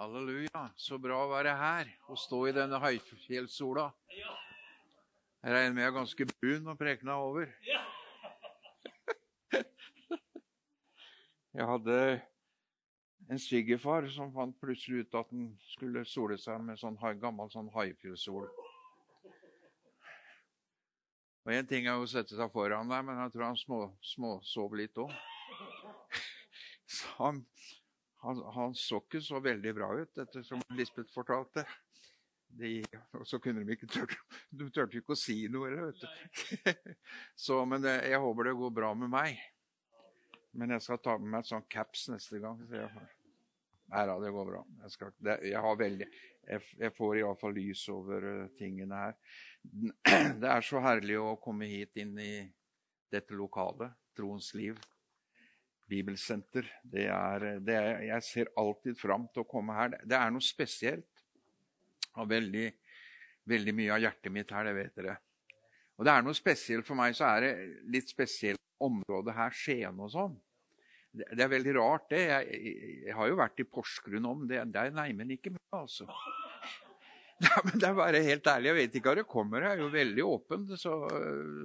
Halleluja. Så bra å være her og stå i denne høyfjellssola. Jeg regner med jeg er ganske brun når prekena er over. Jeg hadde en svigerfar som fant plutselig ut at han skulle sole seg med sånn gammel sånn høyfjellssol. Og Én ting er å sette seg foran der, men jeg tror han småsov små litt òg. Han, han, han, så ikke så veldig bra ut, dette som Lisbeth fortalte. De, og så kunne de ikke tørte, de tørte ikke å si noe. vet du. Så, men det, jeg håper det går bra med meg. Men jeg skal ta med meg et sånn caps neste gang. Så nei da, det går bra. Jeg, skal, det, jeg har veldig, jeg, får iallfall lys over uh, tingene her. Det er så herlig å komme hit inn i dette lokalet, Troens liv bibelsenter. Det er, det er, jeg ser alltid fram til å komme her. Det er noe spesielt. Og veldig, veldig mye av hjertet mitt her, det vet dere. Og det er noe spesielt for meg, så er det litt spesielt område her, Skien og sånn. Det, er veldig rart, det. Jeg, jeg, har jo vært i Porsgrunn om det. Det er neimen ikke mye, altså. Nei, men det er bare helt ærlig. Jeg vet ikke hva det kommer. Jeg er jo veldig åpen. Så,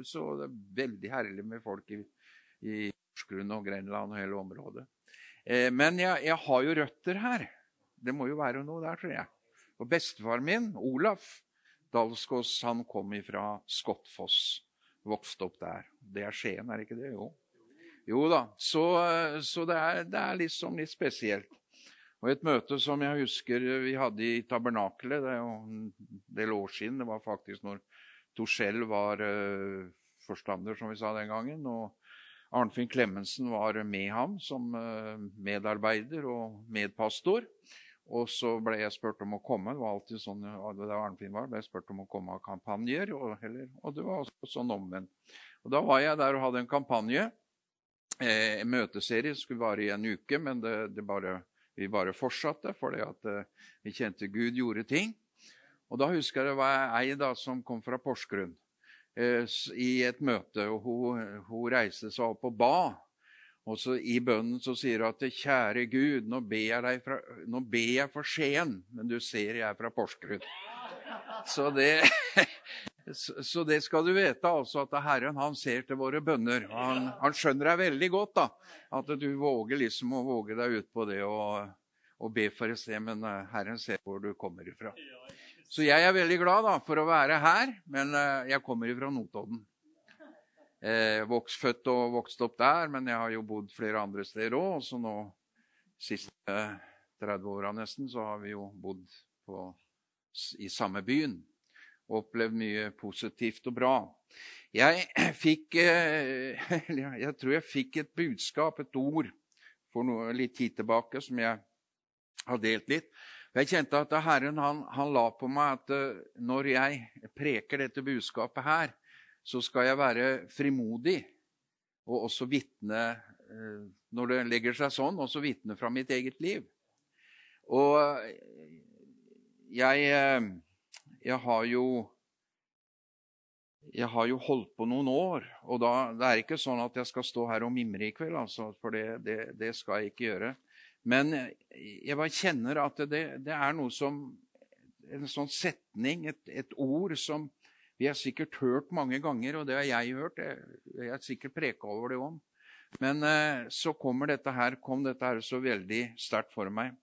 så det er veldig herlig med folk i, i Porsgrunn og Grenland og hele området. Eh, men jeg, jeg, har jo røtter her. Det må jo være noe der, tror jeg. Og bestefaren min, Olaf Dalskås, han kom fra Skottfoss. Vokste opp der. Det er Skien, er det ikke det? Jo. Jo da. Så, så det, er, det, er, liksom litt spesielt. Og et møte som jeg husker vi hadde i tabernakelet, det er jo en del år siden. Det var faktisk når Torskjell var uh, forstander, som vi sa den gangen. og Arnfinn Klemmensen var med ham som eh, medarbeider og medpastor. Og så ble jeg spurt om å komme. Det var alltid sånn da Arnfinn var, ble jeg spurt om å komme av kampanjer. Og, eller, og det var også sånn omvendt. Og Da var jeg der og hadde en kampanje. Eh, en møteserie skulle vare i en uke, men det, det bare, vi bare fortsatte fordi at eh, vi kjente Gud gjorde ting. Og Da husker jeg det var ei da som kom fra Porsgrunn. Eh, i et møte. og Hun, hun reiste seg opp og ba. Og så I bønnen så sier hun at 'Kjære Gud, nå ber jeg, fra, nå ber jeg for Skien, men du ser jeg er fra Porsgrunn'. Så det, så det skal du vite, altså, at Herren han ser til våre bønner. Han, han, skjønner deg veldig godt, da, at du våger liksom å våge deg ut på det og, og be for et sted, men eh, Herren ser hvor du kommer ifra. Så jeg er veldig glad da, for å være her, men uh, jeg kommer fra Notodden. Eh, vokst, født og vokst opp der, men jeg har jo bodd flere andre steder òg. Så nå siste 30 åra nesten så har vi jo bodd på, i samme byen. Og opplevd mye positivt og bra. Jeg fikk eh, Jeg tror jeg fikk et budskap, et ord, for noe, litt tid tilbake som jeg har delt litt. Jeg kjente at Herren han, han la på meg at eh, når jeg preker dette budskapet her, så skal jeg være frimodig og også vitne eh, når det legger seg sånn, også vitne fra mitt eget liv. Og jeg, eh, jeg har jo jeg har jo holdt på noen år, og da, det er ikke sånn at jeg skal stå her og mimre i kveld, altså, for det, det, det skal jeg ikke gjøre. Men jeg bare kjenner at det, det er noe som En sånn setning, et, et, ord, som vi har sikkert hørt mange ganger, og det har jeg hørt. Jeg har sikkert preka over det om. Men eh, så kommer dette her, kom dette her så veldig sterkt for meg.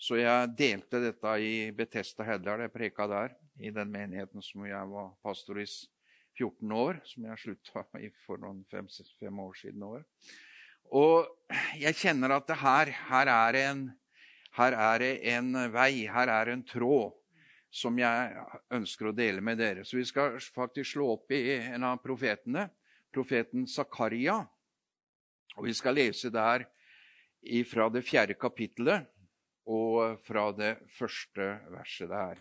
Så jeg delte dette i Betesta Heddal. Jeg preka der, i den menigheten som jeg var pastor i 14 år, som jeg slutta i for noen fem, fem år siden. År. Og jeg kjenner at her, her, er en, her er det en vei, her er en tråd som jeg ønsker å dele med dere. Så vi skal faktisk slå opp i en av profetene, profeten Zakaria. Og vi skal lese der fra det fjerde kapittelet og fra det første verset der.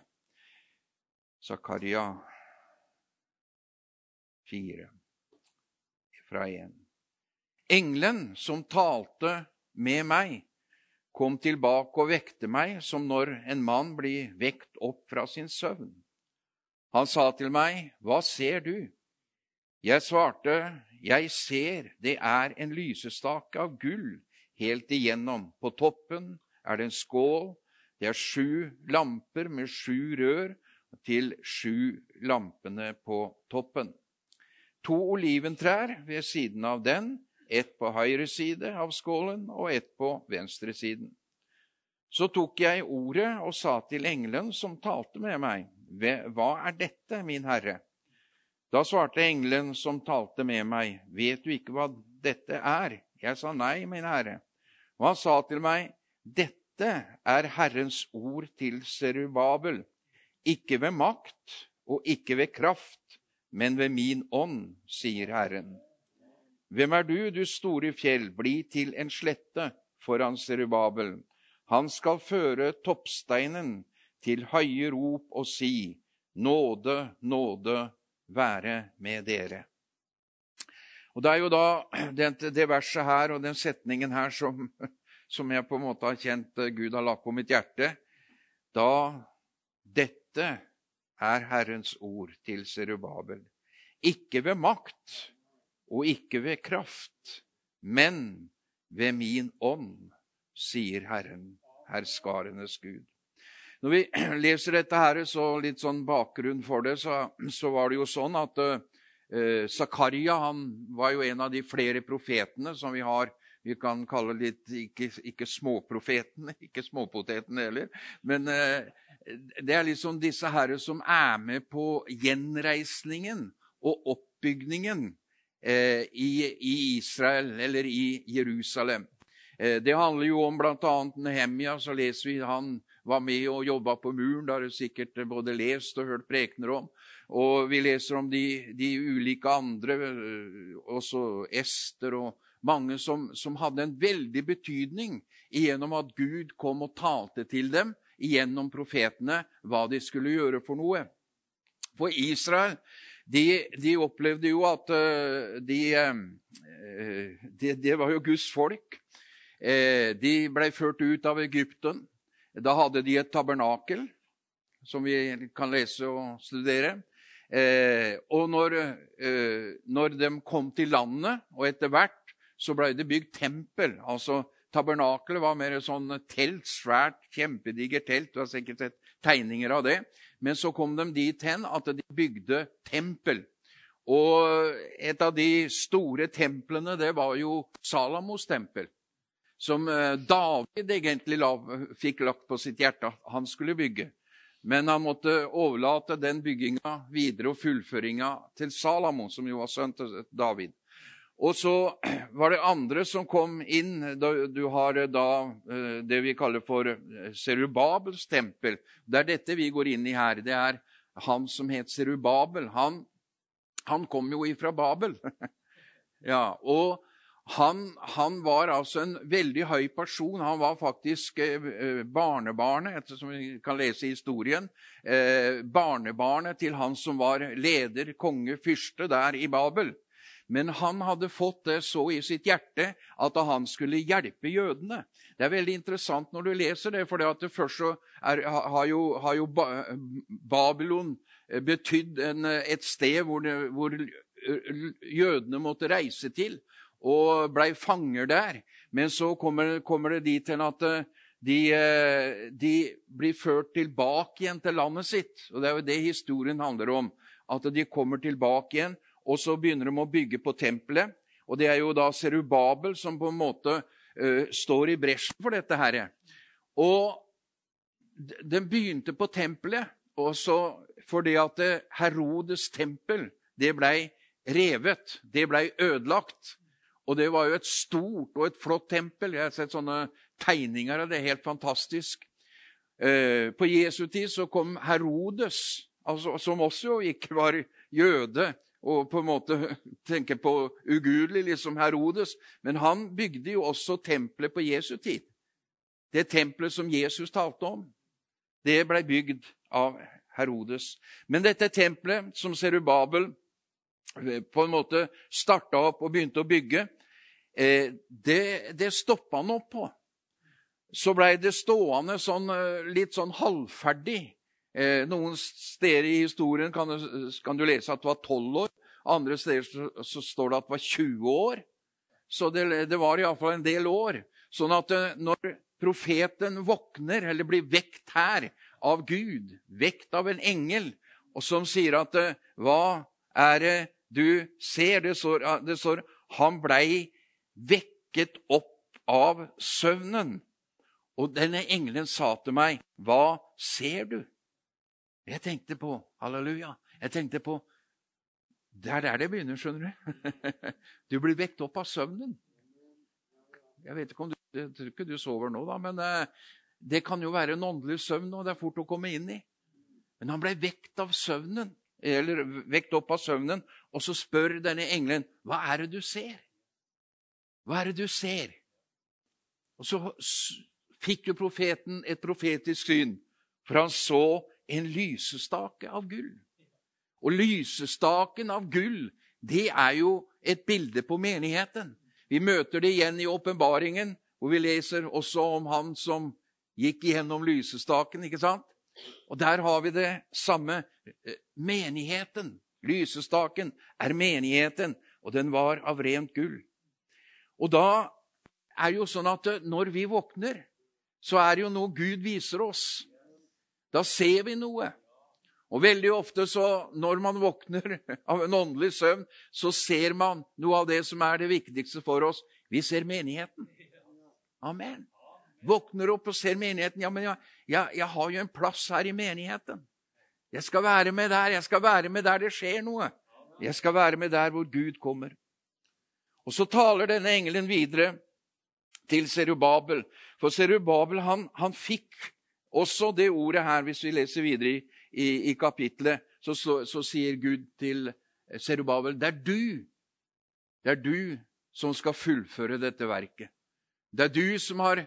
Zakaria 4 fra 1. Engelen som talte med meg, kom tilbake og vekte meg som når en mann blir vekt opp fra sin søvn. Han sa til meg, Hva ser du? Jeg svarte, Jeg ser det er en lysestake av gull helt igjennom. På toppen er det en skål Det er sju lamper med sju rør til sju lampene på toppen. To oliventrær ved siden av den, ett på høyre side av skålen og ett på venstre siden. Så tok jeg ordet og sa til engelen som talte med meg, Hva er dette, min herre? Da svarte engelen som talte med meg, Vet du ikke hva dette er? Jeg sa nei, min herre. Og han sa til meg, Dette er Herrens ord til Serubabel, ikke ved makt og ikke ved kraft, men ved min ånd, sier Herren. Hvem er du, du store fjell, bli til en slette foran Serubabel. Han skal føre toppsteinen til høye rop og si, Nåde, nåde være med dere. Og Det er jo da det, det verset her og den setningen her som, som, jeg på en måte har kjent Gud har lagt på mitt hjerte. Da dette er Herrens ord til Serubabel. Ikke ved makt og ikke ved kraft, men ved min ånd, sier Herren, herskarenes Gud. Når vi leser dette her, så litt sånn bakgrunn for det, så, så var det jo sånn at Eh, Zakaria han var jo en av de flere profetene som vi har. Vi kan kalle litt ikke, ikke småprofetene, ikke småpotetene heller. Men eh, det er liksom disse herre som er med på gjenreisningen og oppbygningen eh, i, i, Israel, eller i Jerusalem. Eh, det handler jo om bl.a. Nehemia. Så leser vi han var med og jobba på muren. Det har du sikkert både lest og hørt prekener om. Og vi leser om de, de ulike andre, øh, også Ester og mange som, som, hadde en veldig betydning gjennom at Gud kom og talte til dem gjennom profetene hva de skulle gjøre for noe. For Israel de, de opplevde jo at øh, de, Det de, var jo Guds folk. De ble ført ut av Egypten. Da hadde de et tabernakel, som vi kan lese og studere. Eh, og når, eh, når, de kom til landet, og etter hvert så ble det bygd tempel. altså Tabernakelet var mer sånn telt, svært, kjempedigert telt. Du har sikkert sett tegninger av det. Men så kom de dit hen at de bygde tempel. Og et av de store templene, det var jo Salamos tempel. Som eh, David egentlig fikk lagt på sitt hjerte at han skulle bygge. Men han måtte overlate den bygginga videre og fullføringa til Salamo, som jo var sønnen til David. Og så var det andre som kom inn. Du har da eh, det vi kaller for eh, Serubabels tempel. Det er dette vi går inn i her. Det er han som het Serubabel. Han, han kom jo ifra Babel. ja, og han, han, var altså en veldig høy person. Han var faktisk eh, eh, barnebarnet, ettersom vi kan lese historien, eh, barnebarnet til han som var leder, konge, fyrste der i Babel. Men han hadde fått det så i sitt hjerte at han skulle hjelpe jødene. Det er veldig interessant når du leser det, for det først så er, har, jo, har, jo, Babylon eh, betydd en, et sted hvor, det, hvor jødene måtte reise til og blei fanger der. Men så kommer, kommer det dit hen at eh, de, eh, de, blir ført tilbake igjen til landet sitt. Og Det er jo det historien handler om. At de kommer tilbake igjen, og så begynner de å bygge på tempelet. Og det er jo da Serubabel som på en måte uh, står i bresjen for dette her. Og de begynte på tempelet, og så fordi at Herodes tempel det blei revet, det blei ødelagt. Og det var jo et stort og et flott tempel. Jeg har sett sånne tegninger av det. Helt fantastisk. Eh, på Jesu tid så kom Herodes, altså, som også jo ikke var jøde, og på en måte tenker på ugudelig, liksom Herodes. Men han bygde jo også tempelet på Jesu tid. Det tempelet som Jesus talte om, det ble bygd av Herodes. Men dette tempelet som Serubabel på en måte starta opp og begynte å bygge, eh, det, det stoppa han opp på. Så blei det stående sånn, eh, litt sånn halvferdig. Eh, noen steder i historien kan du, kan du lese at det var 12 år. Andre steder så, så, står det at det var 20 år. Så det, det var iallfall en del år. Sånn at når profeten våkner, eller blir vekt her av Gud, vekt av en engel, og som sier at hva er det du ser? Det står, det står han blei vekket opp av søvnen. Og denne engelen sa til meg, 'Hva ser du?' Jeg tenkte på Halleluja. Jeg tenkte på Det er der det begynner, skjønner du. Du blir vekt opp av søvnen. Jeg vet ikke om du, jeg tror ikke du sover nå, da, men eh, det kan jo være en åndelig søvn, og det er fort å komme inn i. Men han ble vekt av søvnen, eller vekt opp av søvnen, og så spør denne engelen, 'Hva er det du ser?' Hva er det du ser? Og så fikk jo profeten et profetisk syn, for han så en lysestake av gull. Og lysestaken av gull, det er jo et bilde på menigheten. Vi møter det igjen i åpenbaringen, hvor vi leser også om han som gikk igjennom lysestaken. ikke sant? Og der har vi det samme. Eh, menigheten, lysestaken, er menigheten, og den var av rent gull. Og da er det jo sånn at eh, når vi våkner, så er det jo noe Gud viser oss. Da ser vi noe. Og veldig ofte så, når man våkner av en åndelig søvn, så ser man noe av det som er det viktigste for oss. Vi ser menigheten. Amen. Våkner opp og ser menigheten. Ja, men jeg, jeg, jeg har jo en plass her i menigheten. Jeg skal være med der. Jeg skal være med der det skjer noe. Jeg skal være med der hvor Gud kommer. Og så taler denne engelen videre til Serubabel. For Serubabel han, han fikk også det ordet her, hvis vi leser videre i, i, i kapitlet, så, så, så, sier Gud til Serubabel det er du, det er du som skal fullføre dette verket. Det er du som har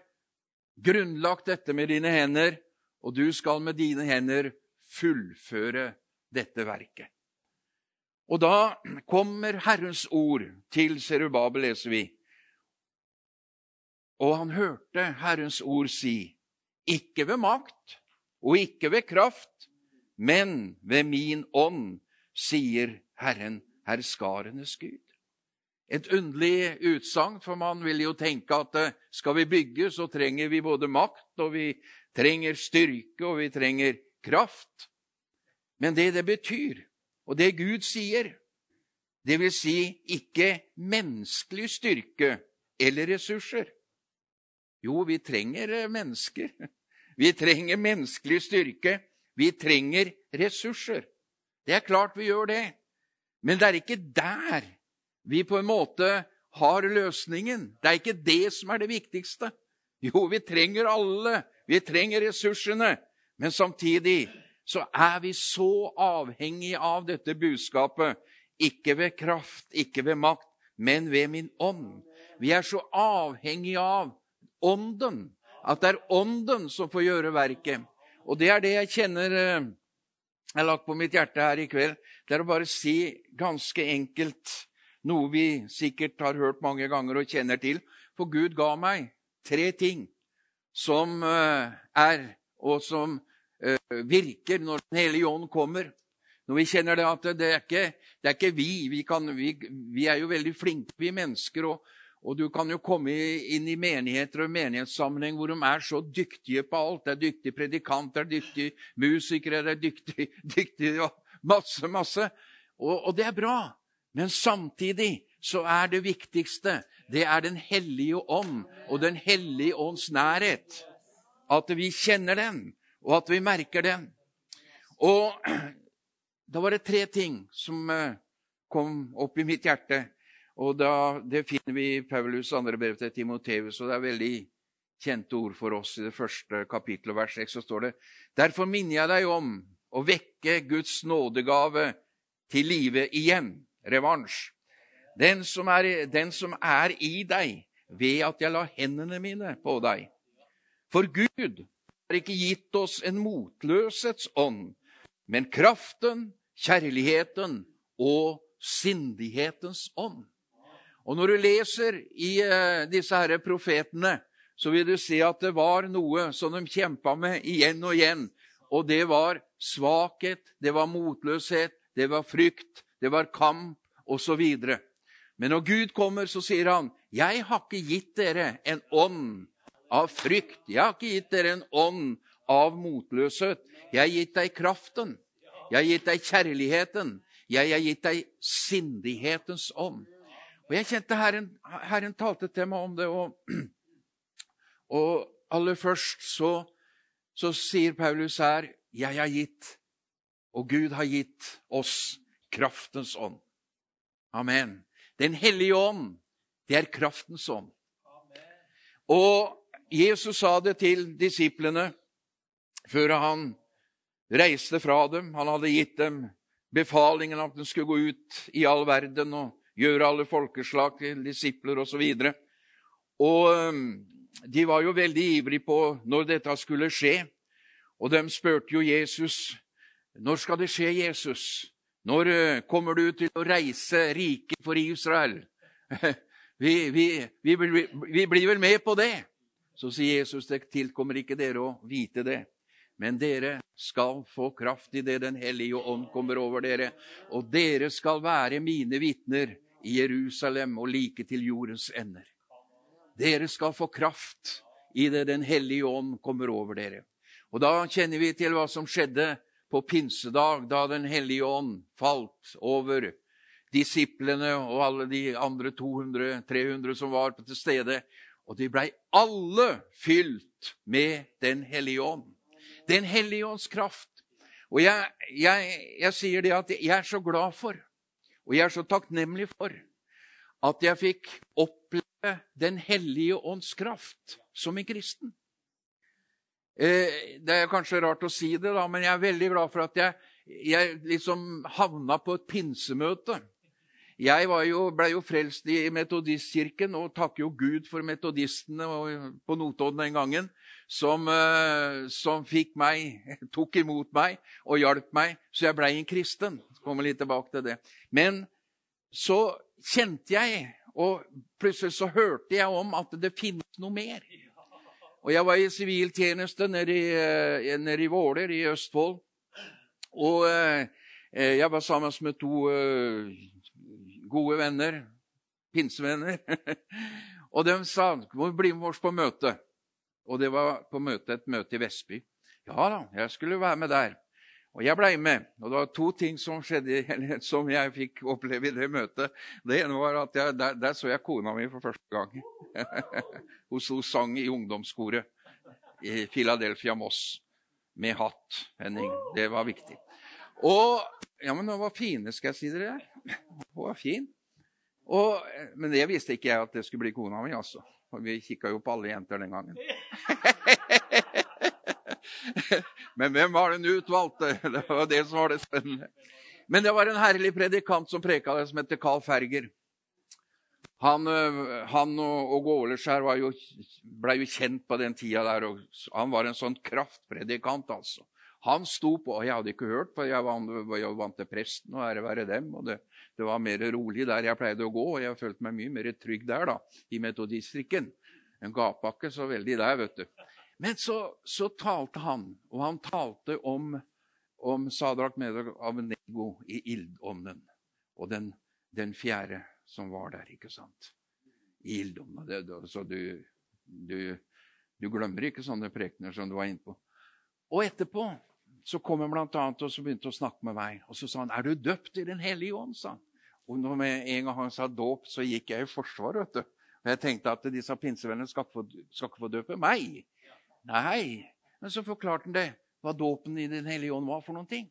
grunnlagt dette med dine hender, og du skal med dine hender fullføre dette verket. Og da kommer Herrens ord til Serubabel, leser vi. Og han hørte Herrens ord si, ikke ved makt og ikke ved kraft, men ved min ånd, sier Herren, herskarenes Gud. Et underlig utsagn, for man vil jo tenke at eh, skal vi bygge, så trenger vi både makt, og vi trenger styrke, og vi trenger kraft. Men det det betyr, og det Gud sier, det vil si ikke menneskelig styrke eller ressurser. Jo, vi trenger eh, mennesker. Vi trenger menneskelig styrke. Vi trenger ressurser. Det er klart vi gjør det. Men det er ikke der vi på en måte har løsningen. Det er ikke det som er det viktigste. Jo, vi trenger alle. Vi trenger ressursene. Men samtidig så er vi så avhengig av dette budskapet. Ikke ved kraft, ikke ved makt, men ved min ånd. Vi er så avhengig av ånden. At det er ånden som får gjøre verket. Og det er det jeg kjenner eh, jeg har lagt på mitt hjerte her i kveld. Det er å bare si ganske enkelt noe vi sikkert har hørt mange ganger og kjenner til. For Gud ga meg tre ting som eh, er, og som Eh, virker når Den hellige ånd kommer. Når vi kjenner det at det er ikke, det er ikke vi. Vi, kan, vi. vi, er jo veldig flinke, vi mennesker. Og, og, du kan jo komme inn i menigheter og menighetssammenheng hvor de er så dyktige på alt. Det er dyktige predikanter, dyktige musikere, det er dyktige, dyktige og masse, masse. Og, og det er bra. Men samtidig så er det viktigste det er Den hellige ånd og Den hellige ånds nærhet. At vi kjenner den og at vi merker den. Og da var det tre ting som eh, kom opp i mitt hjerte. Og da, Det finner vi i Paulus andre brev til Timoteus, og det er veldig kjente ord for oss. I det første kapittelet, vers 6, så står det Derfor minner jeg deg om å vekke Guds nådegave til live igjen. Revansj. Den som, er, den som er i deg, ved at jeg la hendene mine på deg. For Gud har ikke gitt oss en motløshets ånd, men kraften, kjærligheten og sindighetens ånd. Og Når du leser i uh, disse herre profetene, så vil du se at det var noe som de kjempa med igjen og igjen. Og det var svakhet, det var motløshet, det var frykt, det var kamp osv. Men når Gud kommer, så sier han, 'Jeg har ikke gitt dere en ånd av frykt. Jeg har ikke gitt dere en ånd av motløshet. Jeg har gitt deg kraften. Jeg har gitt deg kjærligheten. Jeg har gitt deg sindighetens ånd. Og Jeg kjente Herren, Herren talte til meg om det. Og, og aller først så, så sier Paulus her jeg har gitt, og Gud har gitt oss kraftens ånd. Amen. Den hellige ånd, det er kraftens ånd. Og Jesus sa det til disiplene før han reiste fra dem. Han hadde gitt dem befalingen at de skulle gå ut i all verden og gjøre alle folkeslag til disipler osv. Og, og um, de var jo veldig ivrige på når dette skulle skje. Og de spurte jo Jesus når skal det skje, Jesus? Når uh, kommer du til å reise riket for Israel? Vi, vi, vi, vi, blir vel med på det. Så sier Jesus det tilkommer ikke dere å vite det. Men dere skal få kraft i det Den hellige ånd kommer over dere. Og dere skal være mine vitner i Jerusalem og like til jordens ender. Dere skal få kraft i det Den hellige ånd kommer over dere. Og da kjenner vi til hva som skjedde på pinsedag, da Den hellige ånd falt over disiplene og alle de andre 200-300 som var til stede. Og de blei alle fylt med Den hellige ånd. Den hellige ånds kraft. Og jeg, jeg, jeg, sier det at jeg er så glad for, og jeg er så takknemlig for, at jeg fikk oppleve Den hellige ånds kraft som en kristen. Eh, det er kanskje rart å si det, da, men jeg er veldig glad for at jeg, jeg liksom havna på et pinsemøte jeg jo, ble jo frelst i Metodistkirken og takker jo Gud for metodistene på Notodden den gangen, som, eh, som meg, tok imot meg og hjalp meg, så jeg blei en kristen. Kommer litt tilbake til det. Men så kjente jeg, og plutselig så hørte jeg om at det finnes noe mer. Og jeg var i siviltjeneste nede i, eh, nede i Våler i Østfold. Og eh, jeg var sammen med to gode venner, pinsevenner. og de sa må bli med oss på møte. Og det var på møte, et møte i Vestby. Ja da, jeg skulle være med der. Og jeg blei med. Og det var to ting som skjedde, som jeg fikk oppleve i det møtet. Det ene var at jeg, der, der, så jeg kona mi for første gang. hun sto sang i ungdomskoret i Philadelphia Moss med hatt. Henning. Det var viktig. Og Ja, men hun var fine, skal jeg si dere. Hun var fin. Og, men det visste ikke jeg at det skulle bli kona mi, altså. For vi kikka jo på alle jenter den gangen. men hvem var den utvalgte? Det var det som var det spennende. Men det var en herlig predikant som preka det, som heter Carl Ferger. Han, han og, og Gåleskjær ble jo kjent på den tida der. Han var en sånn kraftpredikant, altså. Han sto på, og jeg hadde ikke hørt, for jeg var vant til presten og ære være dem. og det, det, var mer rolig der jeg pleide å gå, og jeg følte meg mye mer trygg der da, i metodistrikken. En gapa ikke så veldig der, vet du. Men så, så talte han, og han talte om, om Sadrak Medak Avenego i ildånden. Og den, den, fjerde som var der, ikke sant? I ildånden. Så du, du, du glemmer ikke sånne prekener som du var inne på. Og etterpå så kom han blant annet og så begynte å snakke med meg. Og så sa han, 'Er du døpt i Den hellige ånd?' sa han. Og når en gang han sa dåp, så gikk jeg i forsvar. vet du. Og jeg tenkte at disse pinsevennene skal, skal ikke få døpe meg. Nei. Men så forklarte han det, hva dåpen i Den hellige ånd var for noen ting.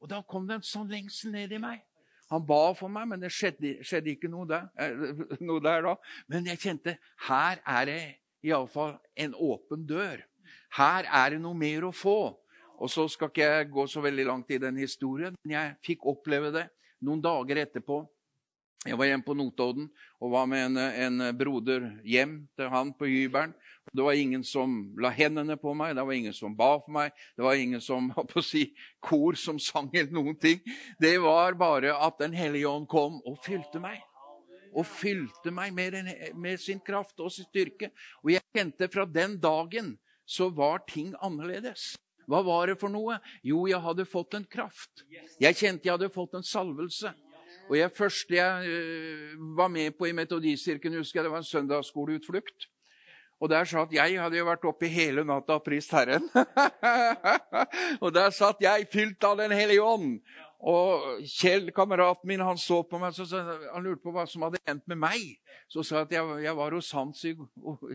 Og da kom det en sånn lengsel ned i meg. Han ba for meg, men det skjedde, skjedde ikke noe der, eh, noe der, da. Men jeg kjente her er det iallfall en åpen dør. Her er det noe mer å få. Og så skal ikke jeg gå så veldig langt i den historien, men jeg fikk oppleve det noen dager etterpå. Jeg var hjemme på Notodden og var med en, en broder hjem til han på hybelen. Det var ingen som la hendene på meg, det var ingen som ba for meg, det var ingen som på å si, kor som sang eller noen ting. Det var bare at Den hellige ånd kom og fylte meg. Og fylte meg med, med sin kraft og sin styrke. Og jeg kjente fra den dagen så var ting annerledes. Hva var det for noe? Jo, jeg hadde fått en kraft. Jeg kjente jeg hadde fått en salvelse. Og jeg første jeg uh, var med på i Metodistkirken, husker jeg, det var en søndagsskoleutflukt. Og der satt jeg, hadde jo vært oppe hele natta og prist Herren. og der satt jeg, fylt av Den hellige ånd. Og Kjell, kameraten min, han så på meg, så, han lurte på hva som hadde endt med meg. Så sa jeg at jeg, jeg var hos Hans, i,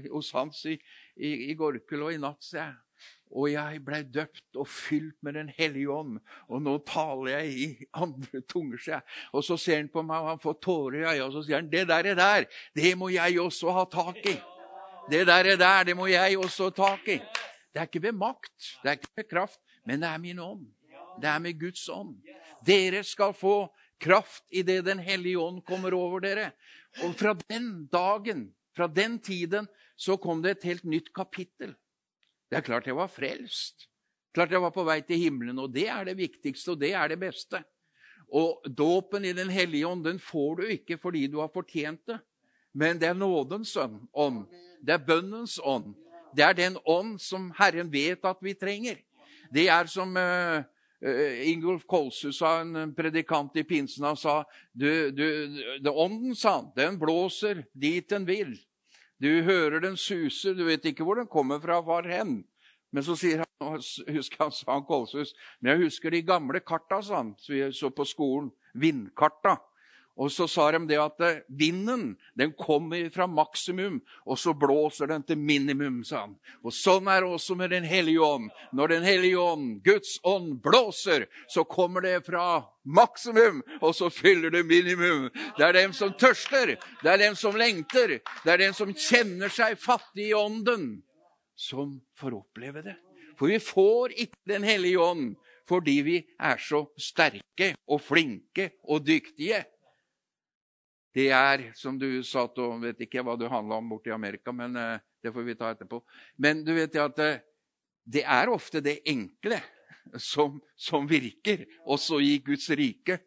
hos i, i, i Gorkel og i natt. sa jeg. Og jeg blei døpt og fylt med Den hellige ånd. Og nå taler jeg i andre tunger, sier jeg. Og så ser han på meg, og han får tårer i øya, og så sier han, det der, der, det må jeg også ha tak i. Det der, der, det må jeg også ha tak i. Det er ikke ved makt, det er ikke ved kraft, men det er min ånd. Det er med Guds ånd. Dere skal få kraft idet Den hellige ånd kommer over dere. Og fra den dagen, fra den tiden, så kom det et helt nytt kapittel. Det er klart jeg var frelst. Klart jeg var på vei til himmelen, og det er det viktigste, og det er det beste. Og dåpen i Den hellige ånd den får du ikke fordi du har fortjent det, men det er nådens ånd. Det er bønnens ånd. Det er den ånd som Herren vet at vi trenger. Det er som uh, Uh, Ingolf Kolshus sa, en predikant i pinsen, han sa du, du, Ånden, sa han, den blåser dit den vil. Du hører den suser, du vet ikke hvor den kommer fra, var hen. Men så sier han, husker han, sa han Kolshus, men jeg husker de gamle karta, sa han, som vi så på skolen. Vindkarta. Og så sa de det at eh, vinden den kommer fra maksimum, og så blåser den til minimum, sa han. Og sånn er det også med Den hellige ånd. Når Den hellige ånd, Guds ånd, blåser, så kommer det fra maksimum, og så fyller det minimum. Det er dem som tørster, det er dem som lengter, det er dem som kjenner seg fattig i ånden, som får oppleve det. For vi får ikke Den hellige ånd fordi vi er så sterke og flinke og dyktige. Det er, som du sa til Vet ikke hva det handla om borti Amerika, men uh, det får vi ta etterpå. Men du vet at uh, det er ofte det enkle som, som, virker, også i Guds rike.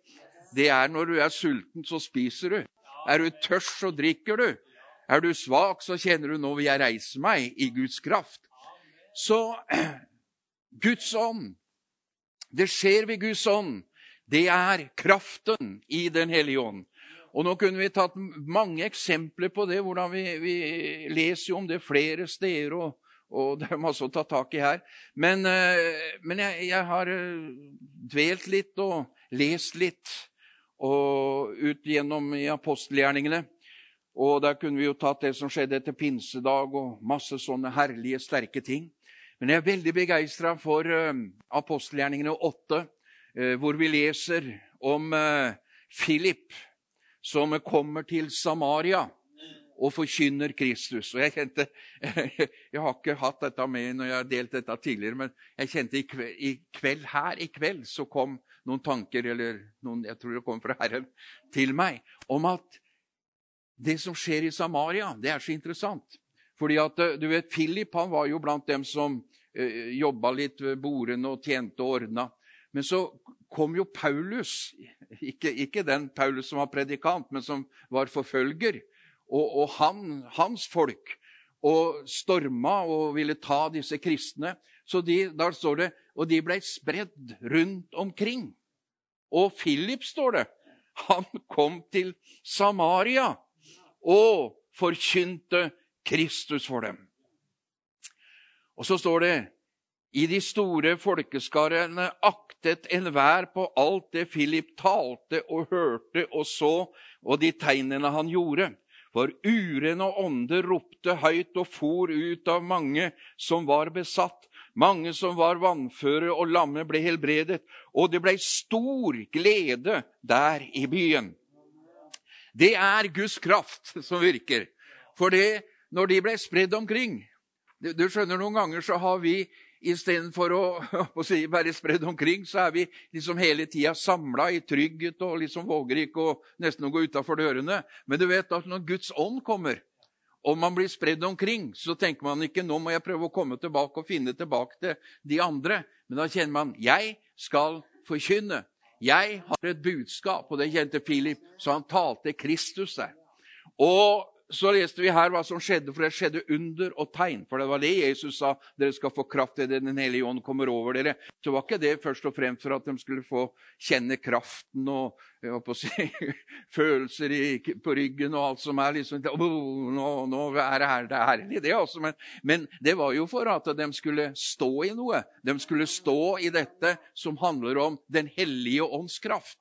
Det er når du er sulten, så spiser du. Er du tørst, så drikker du. Er du svak, så kjenner du 'nå vil jeg reise meg' i Guds kraft. Så Guds ånd, det skjer ved Guds ånd. Det er kraften i Den hellige ånd. Og Nå kunne vi tatt mange eksempler på det. hvordan Vi, vi leser jo om det flere steder, og, og, det er masse å ta tak i her. Men, eh, men jeg, jeg, har eh, dvelt litt og lest litt og ut gjennom i apostelgjerningene. Og Der kunne vi jo tatt det som skjedde etter pinsedag, og masse sånne herlige, sterke ting. Men jeg er veldig begeistra for uh, apostelgjerningene 8, uh, hvor vi leser om Philip som kommer til Samaria og forkynner Kristus. Og Jeg kjente, jeg har ikke hatt dette med når jeg har delt dette tidligere, men jeg kjente i kveld, i kveld her i kveld så kom noen tanker, eller noen, jeg tror det kom fra Herren, til meg om at det som skjer i Samaria, det er så interessant. Fordi at, du vet, Philip han var jo blant dem som uh, jobba litt ved bordene og tjente og ordna. Men så kom jo Paulus, ikke, ikke, den Paulus som var predikant, men som var forfølger, og, og han, hans folk, og storma og ville ta disse kristne. Så de, der står det Og de ble spredd rundt omkring. Og Philip, står det, han kom til Samaria og forkynte Kristus for dem. Og så står det i de store folkeskarene aktet enhver på alt det Philip talte og hørte og så, og de tegnene han gjorde. For urene ånder ropte høyt og for ut av mange som var besatt. Mange som var vannføre og lamme, ble helbredet, og det ble stor glede der i byen. Det er Guds kraft som virker. For det, når de ble spredd omkring Du skjønner, noen ganger så har vi Istedenfor å, å si, være spredd omkring, så er vi liksom hele tida samla i trygghet og liksom våger ikke å, nesten gå utafor dørene. Men du vet at når Guds ånd kommer, og man blir spredd omkring, så tenker man ikke nå må jeg prøve å komme tilbake og finne tilbake til de andre. Men da kjenner man jeg skal forkynne. Jeg har et budskap, og det kjente Philip, så han talte Kristus der. Og så leste vi her hva som skjedde, for det skjedde under og tegn. For det var det Jesus sa. Dere skal få kraft idet Den hellige ånd kommer over dere. Så var ikke det først og fremst for at de skulle få kjenne kraften og si, følelser i, på ryggen og alt som er liksom oh, nå, nå, er det her, det er herlig, det også. Men, men det var jo for at de skulle stå i noe. De skulle stå i dette som handler om Den hellige ånds kraft.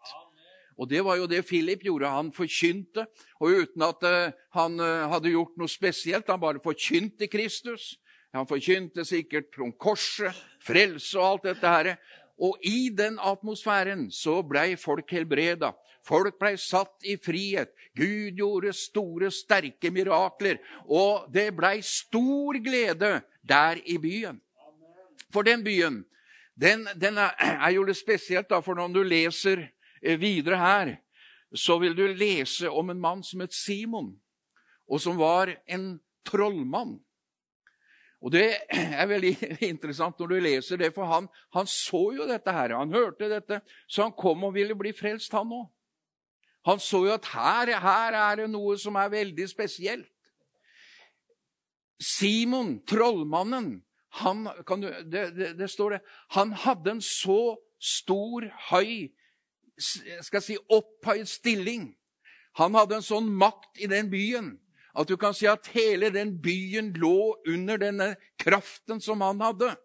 Og det var jo det Philip gjorde. Han forkynte, og uten at uh, han uh, hadde gjort noe spesielt. Han bare forkynte Kristus. Han forkynte sikkert om korset, frelse og alt dette her. Og i den atmosfæren så blei folk helbreda. Folk blei satt i frihet. Gud gjorde store, sterke mirakler. Og det blei stor glede der i byen. For den byen den, den er, jo litt spesielt, da, for når du leser Eh, videre her, så vil du lese om en mann som het Simon, og som var en trollmann. Og Det er veldig interessant når du leser det, for han, han så jo dette her. Han hørte dette, så han kom og ville bli frelst, han òg. Han så jo at her, her er det noe som er veldig spesielt. Simon, trollmannen, han, du, det, det, det, står det, han hadde en så stor, høy skal si, opphøyd stilling. Han hadde en sånn makt i den byen at du kan si at hele den byen lå under denne kraften som han hadde.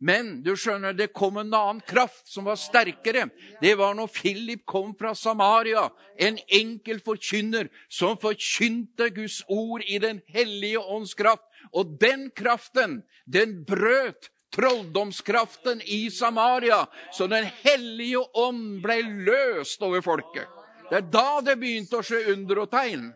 Men du skjønner, det kom en annen kraft som var sterkere. Det var når Philip kom fra Samaria, en enkel forkynner som forkynte Guds ord i Den hellige ånds kraft. Og den kraften, den brøt trolldomskraften i Samaria, så Den hellige ånd ble løst over folket. Det er da det begynte å skje under og tegn.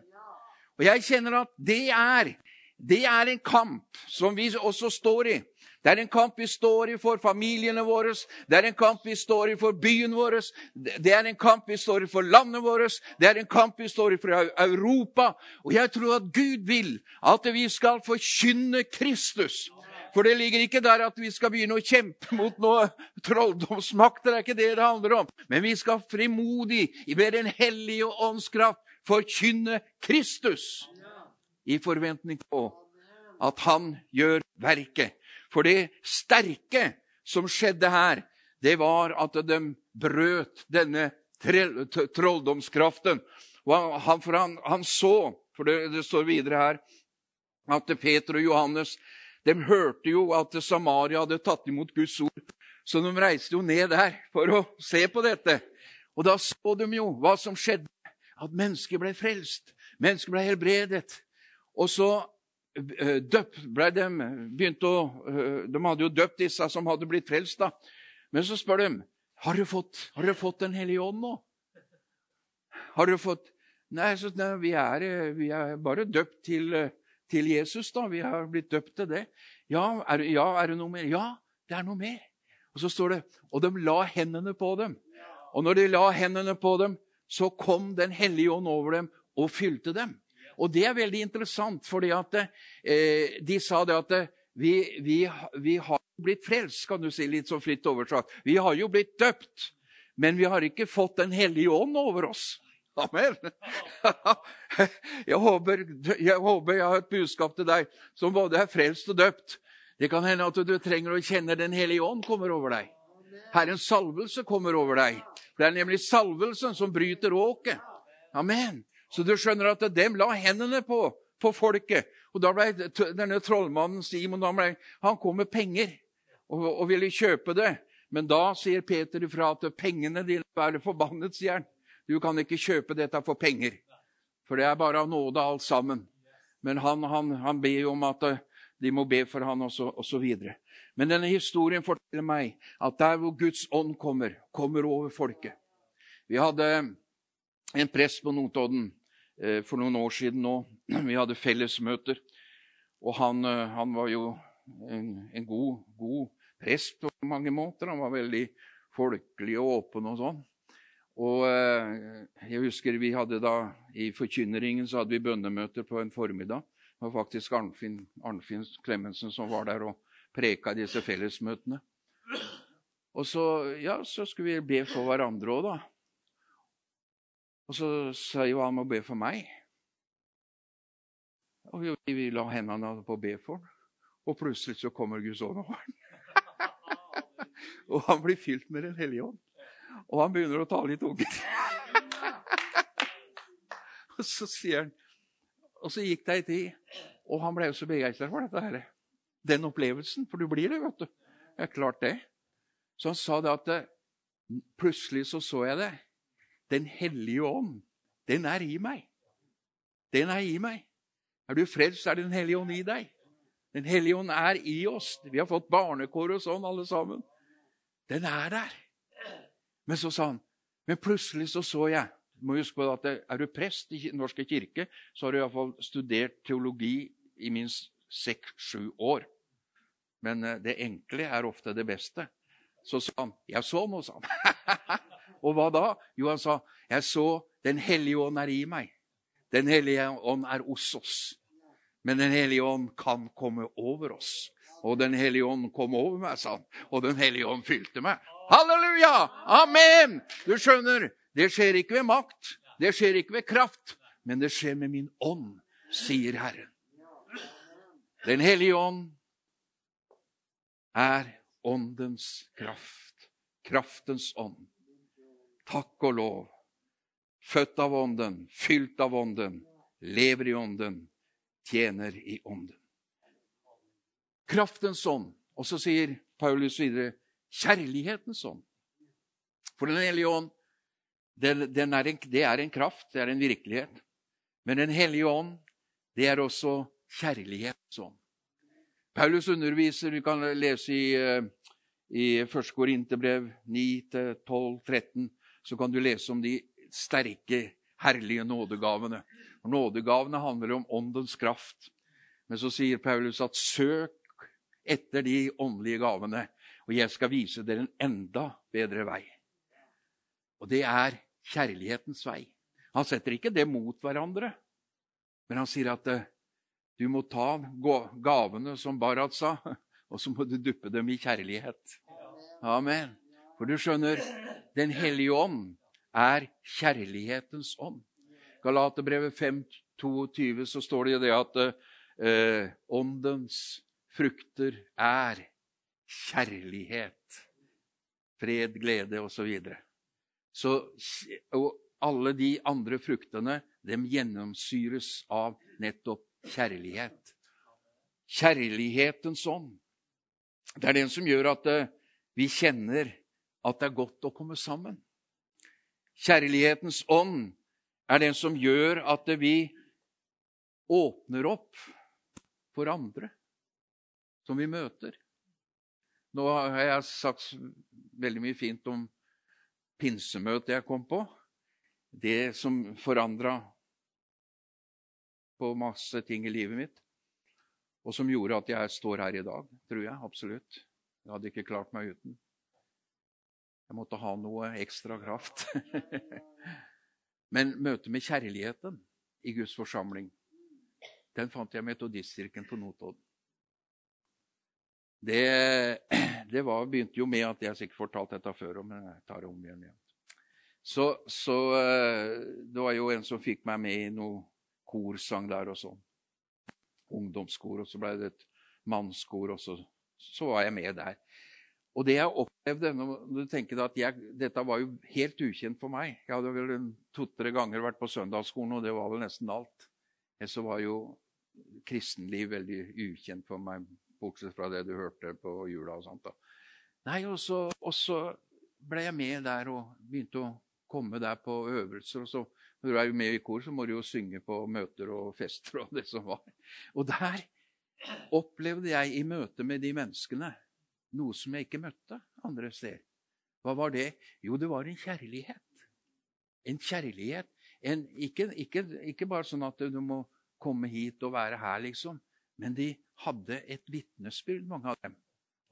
Og jeg kjenner at det er, det er en kamp som vi også står i. Det er en kamp vi står i for familiene våre, det er en kamp vi står i for byen vår, det er en kamp vi står i for landet vårt, det er en kamp vi står i for Europa. Og jeg tror at Gud vil at vi skal forkynne Kristus. For det ligger ikke der at vi skal begynne å kjempe mot noe trolldomsmakter. Det er ikke det det handler om. Men vi skal frimodig, ved Den hellige ånds kraft, forkynne Kristus i forventning på at han gjør verket. For det sterke som skjedde her, det var at de brøt denne trolldomskraften. Og han, for han, han så, for det, det står videre her, at Peter og Johannes de hørte jo at Samaria hadde tatt imot Guds ord, så de reiste jo ned der for å se på dette. Og da så de jo hva som skjedde, at mennesker ble frelst. Mennesker ble helbredet. Og så eh, ble de begynt å, eh, De hadde jo døpt disse som hadde blitt frelst. da. Men så spør de har dere fått, har dere fått Den hellige ånd nå. Har dere fått Nei, så, nei vi, er, eh, vi, er, bare døpt til til Jesus. da. Vi har blitt døpt til det. Ja er, ja, er, det noe mer? Ja, det er noe mer. Og så står det Og de la hendene på dem. Og når de la hendene på dem, så kom Den hellige ånd over dem og fylte dem. Og det er veldig interessant, fordi at eh, de sa det at vi, vi, vi har blitt frelst, kan du si, litt sånn fritt oversatt. Vi har jo blitt døpt, men vi har ikke fått Den hellige ånd over oss. Amen. Jeg håper, jeg håper, jeg har et budskap til deg som både er frelst og døpt. Det kan hende at du trenger å kjenne Den hellige ånd kommer over deg. Herrens salvelse kommer over deg. Det er nemlig salvelsen som bryter åket. Amen. Så du skjønner at dem la hendene på, på folket. Og da ble denne trollmannen Simon ble, han kom med penger og, og ville kjøpe det. Men da sier Peter ifra at pengene dine er sier jern. Du kan ikke kjøpe dette for penger, for det er bare av nåde alt sammen. Men han, han, han ber jo om at eh, de må be for han osv. Men denne historien forteller meg at der hvor Guds ånd kommer, kommer over folket. Vi hadde en prest på Notodden eh, for noen år siden nå. Vi hadde fellesmøter. Og han, eh, han var jo en, en god, god, prest på mange måter. Han var veldig folkelig og åpen og sånn. Og eh, jeg husker vi hadde da, I forkynneringen så hadde vi bønnemøter på en formiddag. Det var faktisk Arnfinn, Arnfinn Klemetsen som var der og preka disse fellesmøtene. Og så, ja, så skulle vi be for hverandre òg, da. Og så sa jo han må be for meg. Og vi, la hendene på å be for ham. Og plutselig så kommer Guds ånd over ham. og han blir fylt med Den hellige ånd. Og han begynner å tale i tunger. og så sier han Og så gikk det ei tid, og han ble jo så begeistra for dette her. Den opplevelsen. For du blir det, vet du. Det er klart det. Så han sa det at plutselig så så jeg det. Den hellige ånd, den er i meg. Den er i meg. Er du frelst, er Den hellige ånd i deg. Den hellige ånd er i oss. Vi har fått barnekår og sånn, alle sammen. Den er der. Men så sa han Men plutselig så så jeg du må huske på at Er du prest i Den norske kirke, så har du iallfall studert teologi i minst seks-sju år. Men eh, det enkle er ofte det beste. Så sa han 'Jeg så noe', sa han. og hva da? Jo, han sa 'Jeg så Den hellige ånd er i meg'. Den hellige ånd er hos oss. Men Den hellige ånd kan komme over oss. Og Den hellige ånd kom over meg, sa han. Og Den hellige ånd fylte meg. Halleluja! Amen! Du skjønner, det skjer ikke ved makt. Det skjer ikke ved kraft. Men det skjer med min ånd, sier Herren. Den hellige ånd er åndens kraft. Kraftens ånd. Takk og lov. Født av ånden, fylt av ånden, lever i ånden, tjener i ånden. Kraftens ånd. Og så sier Paulus videre kjærlighetens ånd. For Den hellige ånd, den, den er en, det er en kraft, det er en virkelighet. Men Den hellige ånd, det er også kjærlighetens ånd. Paulus underviser, vi kan lese i, eh, i 1. Korinterbrev 9-12-13, så kan du lese om de sterke, herlige nådegavene. Og nådegavene handler om åndens kraft. Men så sier Paulus at søk etter de åndelige gavene, og jeg skal vise dere en enda bedre vei. Og det er kjærlighetens vei. Han setter ikke det mot hverandre, men han sier at eh, du må ta gavene, som Barad sa, og så må du duppe dem i kjærlighet. Amen. For du skjønner, Den hellige ånd er kjærlighetens ånd. Galaterbrevet 5,22 så står det jo det at eh, åndens frukter er kjærlighet, fred, glede osv. Så, og alle de andre fruktene dem gjennomsyres av nettopp kjærlighet. Kjærlighetens ånd. Det er den som gjør at eh, vi kjenner at det er godt å komme sammen. Kjærlighetens ånd er den som gjør at vi åpner opp for andre som vi møter. Nå har jeg sagt veldig mye fint om pinsemøtet jeg kom på. Det som forandra på masse ting i livet mitt. Og som gjorde at jeg står her i dag, tror jeg. Absolutt. Jeg hadde ikke klart meg uten. Jeg måtte ha noe ekstra kraft. Men møtet med kjærligheten i Guds forsamling, den fant jeg i Metodistkirken på Notodden. Det, det var, begynte jo med at jeg sikkert fortalt dette før, men jeg tar det om igjen. Så, så, eh, det var jo en som fikk meg med i noe korsang der og sånn. Ungdomskor, og så ble det et mannskor, og så, så var jeg med der. Og det jeg opplevde når du tenker at jeg, Dette var jo helt ukjent for meg. Jeg hadde vel to-tre ganger vært på søndagsskolen, og det var vel nesten alt. Så var jo kristenliv veldig ukjent for meg, bortsett fra det du hørte på jula og sånt. da. Nei, og så, og så ble jeg med der og begynte å komme der på øvelser. og så når du er med i kor, så må du jo synge på møter og fester og det som var. Og der opplevde jeg i møte med de menneskene noe som jeg ikke møtte andre steder. Hva var det? Jo, det var en kjærlighet. En kjærlighet. En, ikke, ikke, ikke, bare sånn at du må komme hit og være her, liksom. Men de hadde et vitnesbyrd, mange av dem,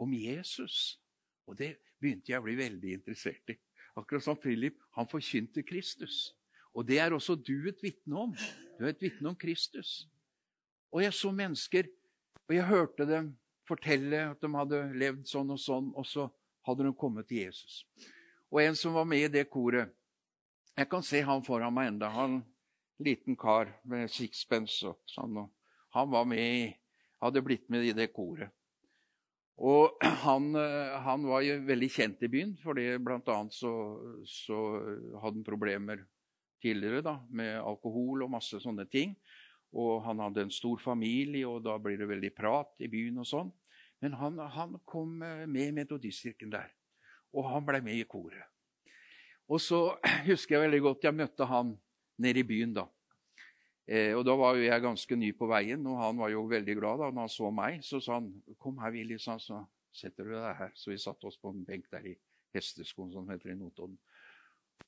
om Jesus. Og det begynte jeg å bli veldig interessert i. Akkurat som Philip. Han forkynte Kristus. Og det er også du et vitne om. Du er et vitne om Kristus. Og jeg så mennesker, og jeg hørte dem fortelle at de hadde levd sånn og sånn, og så hadde de kommet til Jesus. Og en som var med i det koret Jeg kan se han foran meg enda. Han liten kar med sixpence og sånn. Og Han med, hadde blitt med i det koret. Og han, han var jo veldig kjent i byen, for blant annet så, så hadde han problemer tidligere da, med alkohol og masse sånne ting. Og han hadde en stor familie, og da blir det veldig prat i byen og sånn. Men han, han kom med i Metodistkirken der, og han ble med i koret. Og så husker jeg veldig godt jeg møtte han nede i byen da. Eh, og Da var jo jeg ganske ny på veien, og han var jo veldig glad da når han så meg. Så sa han 'Kom her, Willy', så, så setter du deg her. Så vi satte oss på en benk der i Hesteskoen, som heter i Notodden.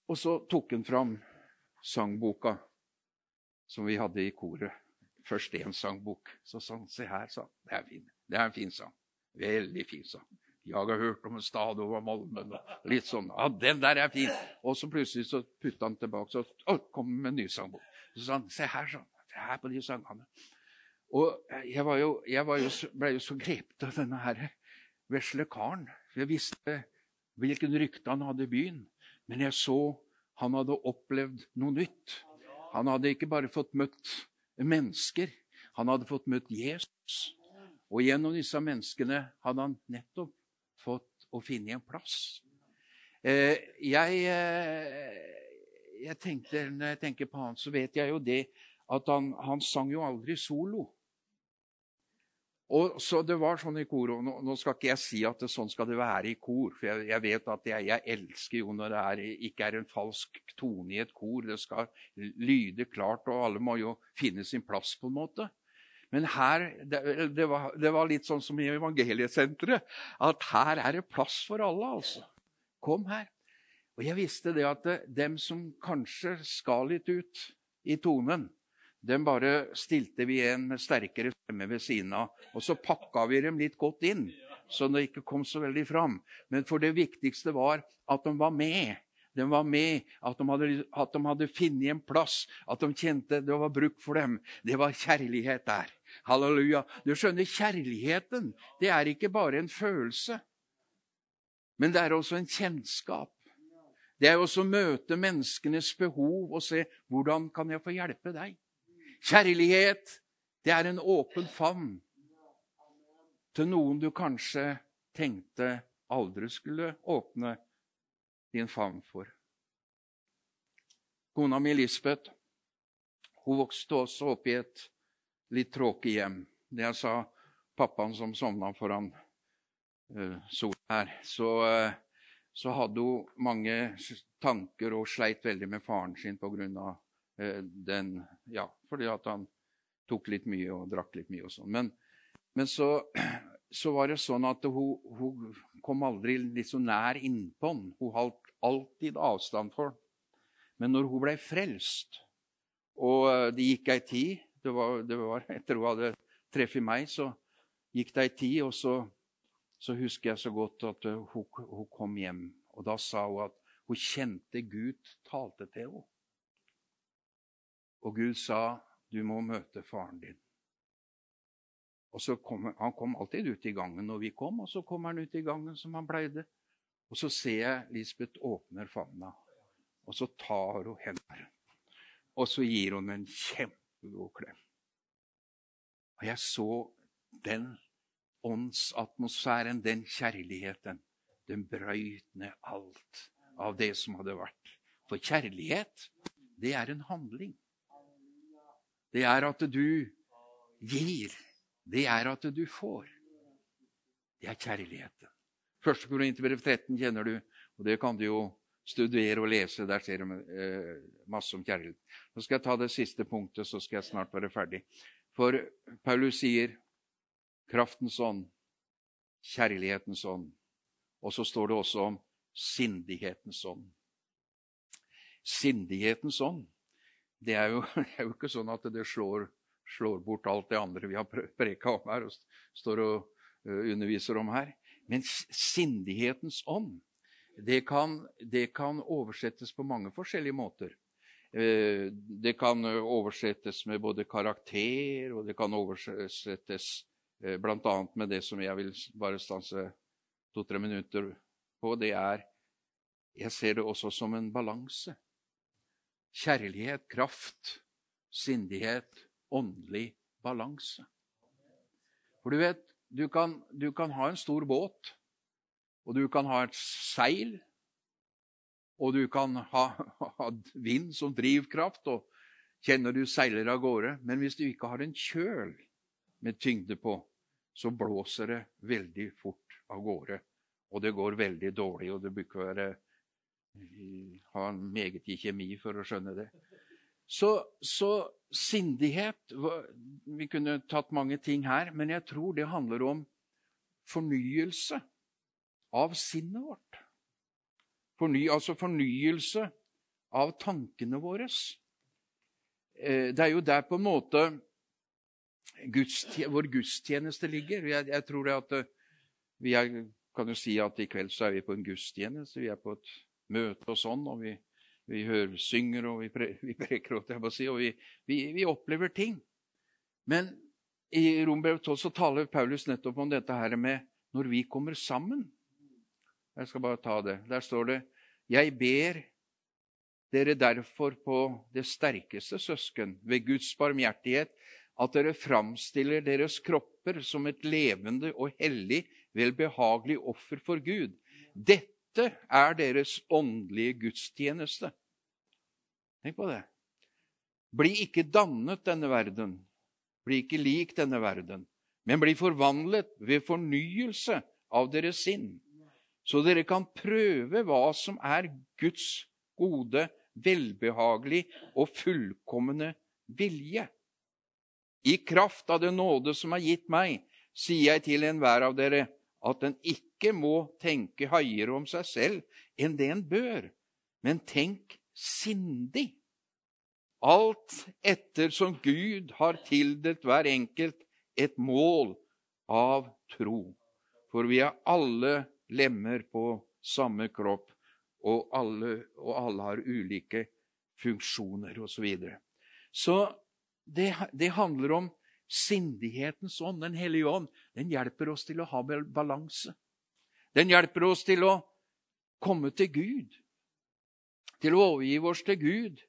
Og så tok han fram sangboka som vi hadde i koret. Først én sangbok. Så sa han 'Se her', sa han. Det er, fin. det er en fin sang. Veldig fin sang. Jeg har hørt om en stad over Malmen. Litt sånn. Ja, den der er fin. Og så plutselig så putta han tilbake, så kom han med en ny sangbok. Så sa han, se her, sånn. Se her på de sangene. Og jeg, var jo, jeg var jo, ble jo så grepet av denne her vesle karen. Jeg visste hvilken rykte han hadde i byen. Men jeg så han hadde opplevd noe nytt. Han hadde ikke bare fått møtt mennesker, han hadde fått møtt Jesus. Og gjennom disse menneskene hadde han nettopp fått å finne en plass. Eh, jeg, eh, jeg tenkte, Når jeg tenker på han, så vet jeg jo det at han, han sang jo aldri solo. Og så Det var sånn i kor, og nå, nå, skal ikke jeg si at det, sånn skal det være i kor. For jeg, jeg vet at jeg, jeg, elsker jo når det er, ikke er en falsk tone i et kor. Det skal lyde klart, og alle må jo finne sin plass på en måte. Men her, det, det, var, det, var, litt sånn som i evangeliesenteret. At her er det plass for alle, altså. Kom her. Og jeg visste det at det, dem som kanskje skal litt ut i tonen, dem bare stilte vi en med sterkere stemme ved siden av. Og så pakka vi dem litt godt inn, så det ikke kom så veldig fram. Men for det viktigste var at de var med. De var med, at de hadde, at de hadde funnet en plass, at de kjente det var bruk for dem. Det var kjærlighet der. Halleluja. Du skjønner, kjærligheten det er ikke bare en følelse, men det er også en kjennskap. Det er også å møte menneskenes behov og se hvordan kan jeg få hjelpe deg. Kjærlighet, det er en åpen favn til noen du kanskje tenkte aldri skulle åpne din favn for. Kona mi Lisbeth hun vokste også opp i et litt tråkig hjem. Det jeg sa pappaen som sovna foran uh, sola her, så, uh, så, hadde hun mange tanker og sleit veldig med faren sin pga. Eh, den Ja, fordi at han tok litt mye og drakk litt mye og sånn. Men, men så, så, var det sånn at hun, hun kom aldri litt så nær innpå han. Hun holdt alltid avstand for han. Men når hun ble frelst, og det gikk ei tid det var, det var etter hun hadde treffet meg, så gikk det ei tid, og så, så, husker jeg så godt at uh, hun, hun, kom hjem. Og da sa hun at hun kjente Gud talte til henne. Og Gud sa, 'Du må møte faren din'. Og så kom, Han kom alltid ut i gangen når vi kom, og så kom han ut i gangen som han pleide. Og så ser jeg Lisbeth åpner favna, og så tar hun hendene. Og så gir hun en kjempegod klem. Og jeg så den åndsatmosfæren, den kjærligheten. Den brøyt ned alt av det som hadde vært. For kjærlighet, det er en handling. Det er at du gir. Det er at du får. Det er kjærligheten. Første Korinterbrev 13 kjenner du, og det kan du jo studere og lese. Der ser du eh, masse om kjærlighet. Nå skal jeg ta det siste punktet, så skal jeg snart være ferdig. For Paulus sier kraftens ånd, kjærlighetens ånd. Og så står det også om sindighetens ånd. Sindighetens ånd. Det er jo, det er jo ikke sånn at det slår, slår, bort alt det andre vi har preka om her og står og eh, underviser om her. Men sindighetens ånd, det kan, det kan, oversettes på mange forskjellige måter. Eh, det kan oversettes med både karakter, og det kan oversettes eh, bl.a. med det som jeg vil bare stanse to-tre minutter på. Det er Jeg ser det også som en balanse. Kjærlighet, kraft, sindighet, åndelig balanse. For du vet, du kan, du kan ha en stor båt, og du kan ha et seil, og du kan ha, ha vind som drivkraft, og kjenner du seiler av gårde. Men hvis du ikke har en kjøl med tyngde på, så blåser det veldig fort av gårde. Og det går veldig dårlig, og det bør ikke være ha meget i kjemi for å skjønne det. Så, så, sindighet Vi kunne tatt mange ting her, men jeg tror det handler om fornyelse av sinnet vårt. Forny, altså fornyelse av tankene våre. Eh, det er jo der på en måte gudstjeneste, vår gudstjeneste ligger. Jeg, jeg tror det at eh, vi er, kan jo si at i kveld så er vi på en gudstjeneste. Vi er på et møte og sånn, og vi, vi hører, synger og vi, pre, vi preker, si, og vi, vi, vi, opplever ting. Men i Rombrev 12 så taler Paulus nettopp om dette her med når vi kommer sammen. Jeg skal bare ta det. Der står det Jeg ber dere derfor på det sterkeste, søsken, ved Guds barmhjertighet, at dere framstiller deres kropper som et levende og hellig, velbehagelig offer for Gud. Dette er deres åndelige gudstjeneste. Tenk på det. Bli ikke dannet denne verden, bli ikke lik denne verden, men bli forvandlet ved fornyelse av deres sinn, så dere kan prøve hva som er Guds gode, velbehagelig og fullkomne vilje. I kraft av den nåde som er gitt meg, sier jeg til enhver av dere at en ikke må tenke høyere om seg selv enn det en bør, men tenk sindig. Alt etter som Gud har tildelt hver enkelt et mål av tro. For vi er alle lemmer på samme kropp, og alle, og alle har ulike funksjoner osv. Så, videre. så det, det handler om sindighetens ånd. Den hellige ånd den hjelper oss til å ha balanse. Den hjelper oss til å komme til Gud, til å overgi oss til Gud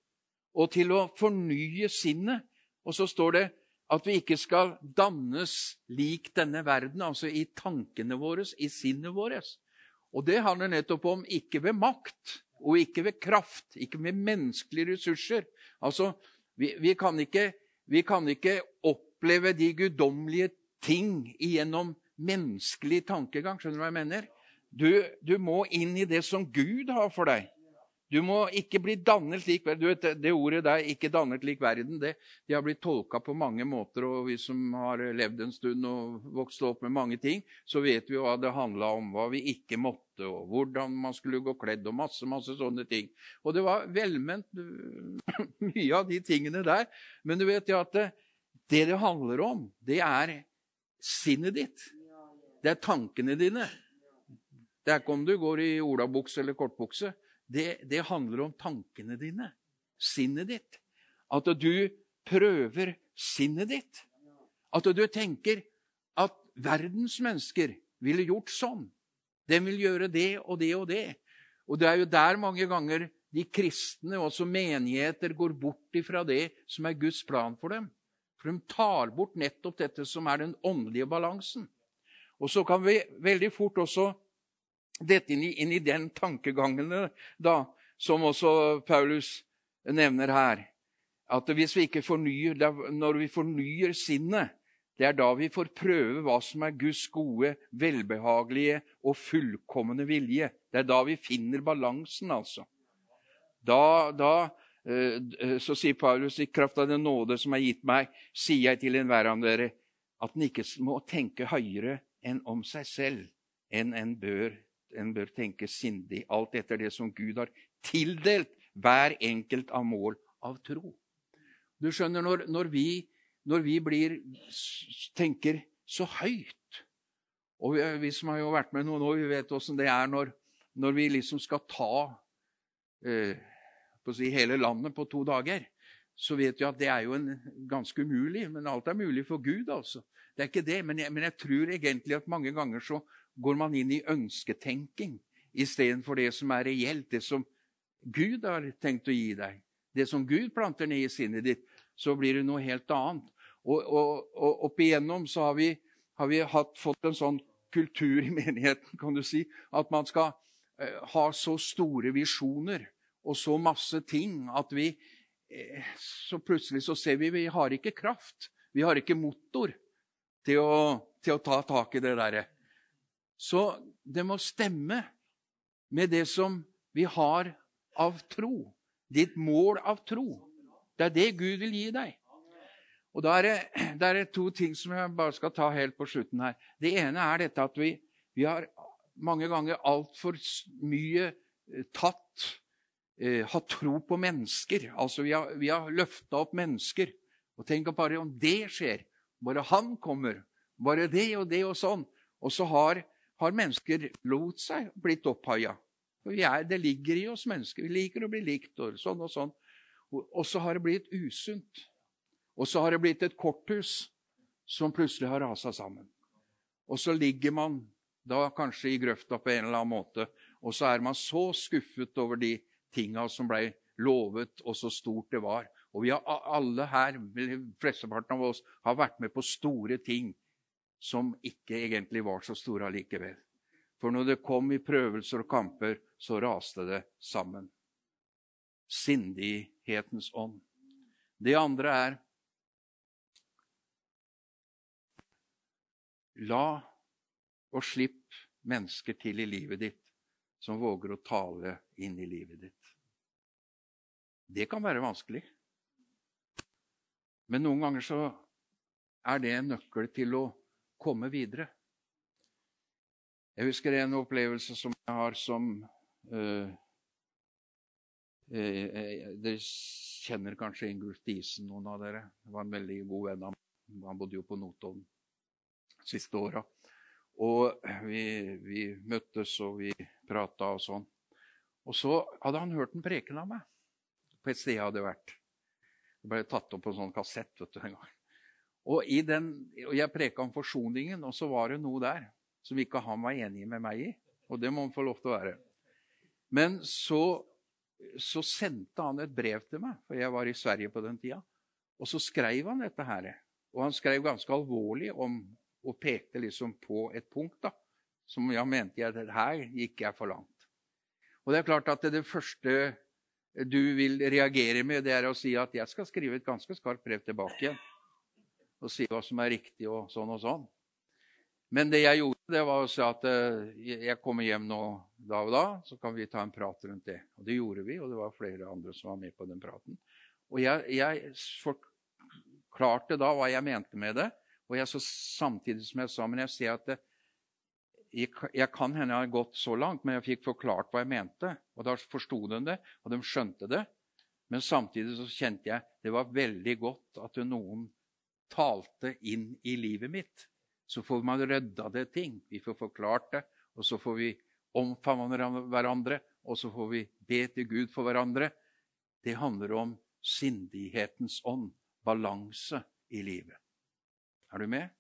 og til å fornye sinnet. Og så står det at vi ikke skal dannes lik denne verden, altså i tankene våre, i sinnet vårt. Og det handler nettopp om ikke ved makt og ikke ved kraft, ikke med menneskelige ressurser. Altså, vi, vi kan ikke vi kan ikke oppleve de guddommelige ting gjennom menneskelig tankegang. Skjønner du hva jeg mener? Du, du, må inn i det som Gud har for deg. Du må ikke bli dannet lik verden. Vet, det ordet der, 'ikke dannet lik verden', det, det har blitt tolka på mange måter. Og vi som har levd en stund og vokst opp med mange ting, så vet vi hva det handla om. Hva vi ikke måtte, og hvordan man skulle gå kledd, og masse, masse sånne ting. Og det var velment mye av de tingene der. Men du vet jo at det, det det handler om, det er sinnet ditt. Det er tankene dine. Det er ikke om du går i olabukse eller kortbukse det, det handler om tankene dine, sinnet ditt. At du prøver sinnet ditt. At du tenker at verdens mennesker ville gjort sånn. De vil gjøre det og det og det. Og det er jo der mange ganger de kristne, også menigheter, går bort ifra det som er Guds plan for dem. For de tar bort nettopp dette som er den åndelige balansen. Og så kan vi veldig fort også dette inn i, inn i den tankegangen da, som også Paulus nevner her. At hvis vi ikke fornyer, Når vi fornyer sinnet, det er da vi får prøve hva som er Guds gode, velbehagelige og fullkomne vilje. Det er da vi finner balansen, altså. Da, da eh, så sier Paulus, i kraft av den nåde som er gitt meg, sier jeg til enhver av dere at den ikke må tenke høyere enn om seg selv enn en bør en bør tenke sindig, alt etter det som Gud har tildelt hver enkelt av mål av tro. Du skjønner, når, når, vi, når vi, blir, tenker så høyt Og vi, vi, som har jo vært med noen år, vi vet åssen det er når, når, vi liksom skal ta eh, si, hele landet på to dager. Så vet vi at det er jo en, ganske umulig. Men alt er mulig for Gud, altså. Det er ikke det, men jeg, men jeg tror egentlig at mange ganger så går man inn i ønsketenking istedenfor det som er reelt, det som Gud har tenkt å gi deg. Det som Gud planter ned i sinnet ditt, så blir det noe helt annet. Og, og, og opp igjennom så har vi, har vi hatt, fått en sånn kultur i menigheten, kan du si, at man skal eh, ha så store visjoner og så masse ting at vi eh, Så plutselig så ser vi vi har ikke kraft. Vi har ikke motor til å, til å ta tak i det derre. Så det må stemme med det som vi har av tro. Ditt mål av tro. Det er det Gud vil gi deg. Og da er det, det er to ting som jeg bare skal ta helt på slutten her. Det ene er dette at vi, vi har mange ganger altfor mye eh, tatt eh, Hatt tro på mennesker. Altså vi har, vi har løfta opp mennesker. Og tenk bare om det skjer. Bare han kommer. Bare det og det og sånn. Og så har, har mennesker lot seg blitt opphaia. Det ligger i oss mennesker. Vi liker å bli likt og sånn og sånn. Og, så har det blitt usunt. Og så har det blitt et korthus som plutselig har rasa sammen. Og så ligger man da kanskje i grøfta på en eller annen måte, og så er man så skuffet over de tinga som ble lovet, og så stort det var. Og vi har alle her, flesteparten av oss, har vært med på store ting som ikke egentlig var så store allikevel. For når det kom i prøvelser og kamper, så raste det sammen. Sindighetens ånd. Det andre er La og slipp mennesker til i livet ditt som våger å tale inn i livet ditt. Det kan være vanskelig. Men noen ganger så er det en nøkkel til å komme videre. Jeg husker en opplevelse som jeg har som uh, uh, Dere kjenner kanskje Ingulf Diesen, noen av dere. Det var en veldig god venn av meg. Han bodde jo på Notodden siste åra. Og vi, vi, møttes, og vi prata og sånn. Og så hadde han hørt en preken av meg på et sted jeg hadde vært. Det ble tatt opp på en sånn kassett vet du, en gang. Og, den, og jeg preka om forsoningen, og så var det noe der som ikke han var enig med meg i. Og det må han få lov til å være. Men så, så sendte han et brev til meg, for jeg var i Sverige på den tida. Og så skrev han dette her. Og han skrev ganske alvorlig om og pekte liksom på et punkt da, som jeg mente jeg, at her gikk jeg for langt. Og det er klart at det første du vil reagere med, det er å si at jeg skal skrive et ganske skarpt brev tilbake igjen. Og si hva som er riktig, og sånn og sånn. Men det jeg gjorde, det var å si at eh, jeg kommer hjem nå da og da, så kan vi ta en prat rundt det. Og det gjorde vi, og det var flere andre som var med på den praten. Og jeg, jeg forklarte da hva jeg mente med det. Og jeg så samtidig som jeg sa, men jeg ser at det, jeg, jeg, kan hende jeg har gått så langt, men jeg fikk forklart hva jeg mente. Og da forsto de det, og de skjønte det. Men samtidig så kjente jeg det var veldig godt at noen talte inn i livet mitt. Så får man rydda det ting. Vi får forklart det, og så får vi omfavne hverandre, og så får vi be til Gud for hverandre. Det handler om sindighetens ånd, balanse i livet. Er du med?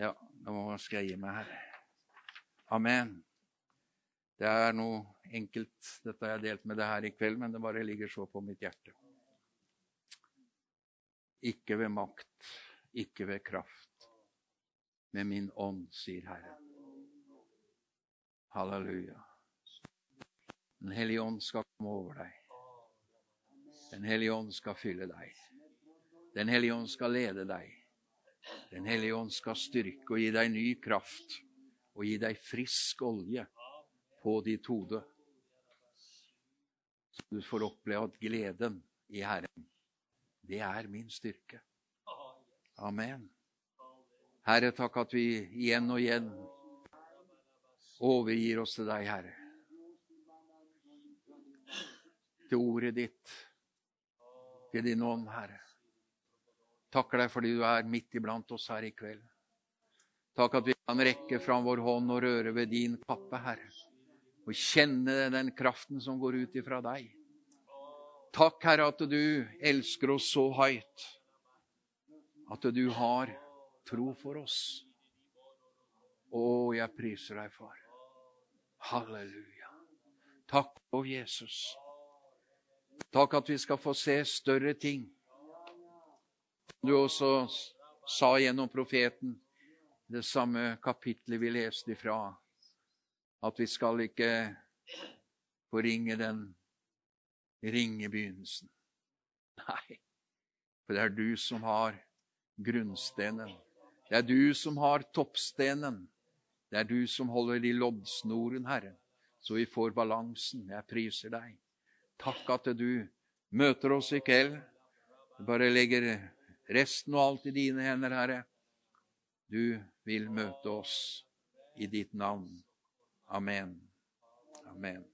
Ja, nå skal jeg gi meg her. Amen. Det er noe enkelt. Dette har jeg delt med deg her i kveld, men det bare ligger så på mitt hjerte. Ikke ved makt, ikke ved kraft, med min ånd, sier Herren. Halleluja. Den hellige ånd skal komme over deg. Den hellige ånd skal fylle deg. Den hellige ånd skal lede deg. Den hellige ånd skal styrke og gi deg ny kraft og gi deg frisk olje på ditt hode. Så du får oppleve gleden i Herren, det er min styrke. Amen. Herre, takk at vi igjen og igjen overgir oss til deg, Herre. Til ordet ditt, til din ånd, Herre. Takker deg fordi du er midt iblant oss her i kveld. Takk at vi kan rekke fram vår hånd og røre ved din kappe, Herre. Og kjenne den kraften som går ut ifra deg. Takk, Herre, at du elsker oss så høyt. At du har tro for oss. Å, jeg priser deg, far. Halleluja. Takk, å Jesus. Takk at vi skal få se større ting du også sa gjennom profeten, det samme kapitlet vi leste ifra, at vi skal ikke forringe den ringe begynnelsen. Nei, for det er du som har grunnstenen. Det er du som har toppstenen. Det er du som holder i loddsnoren, Herre, så vi får balansen. Jeg priser deg. Takk at du møter oss i kveld. Du bare legger resten og alt i dine hender, Herre. Du vil møte oss i ditt navn. Amen. Amen.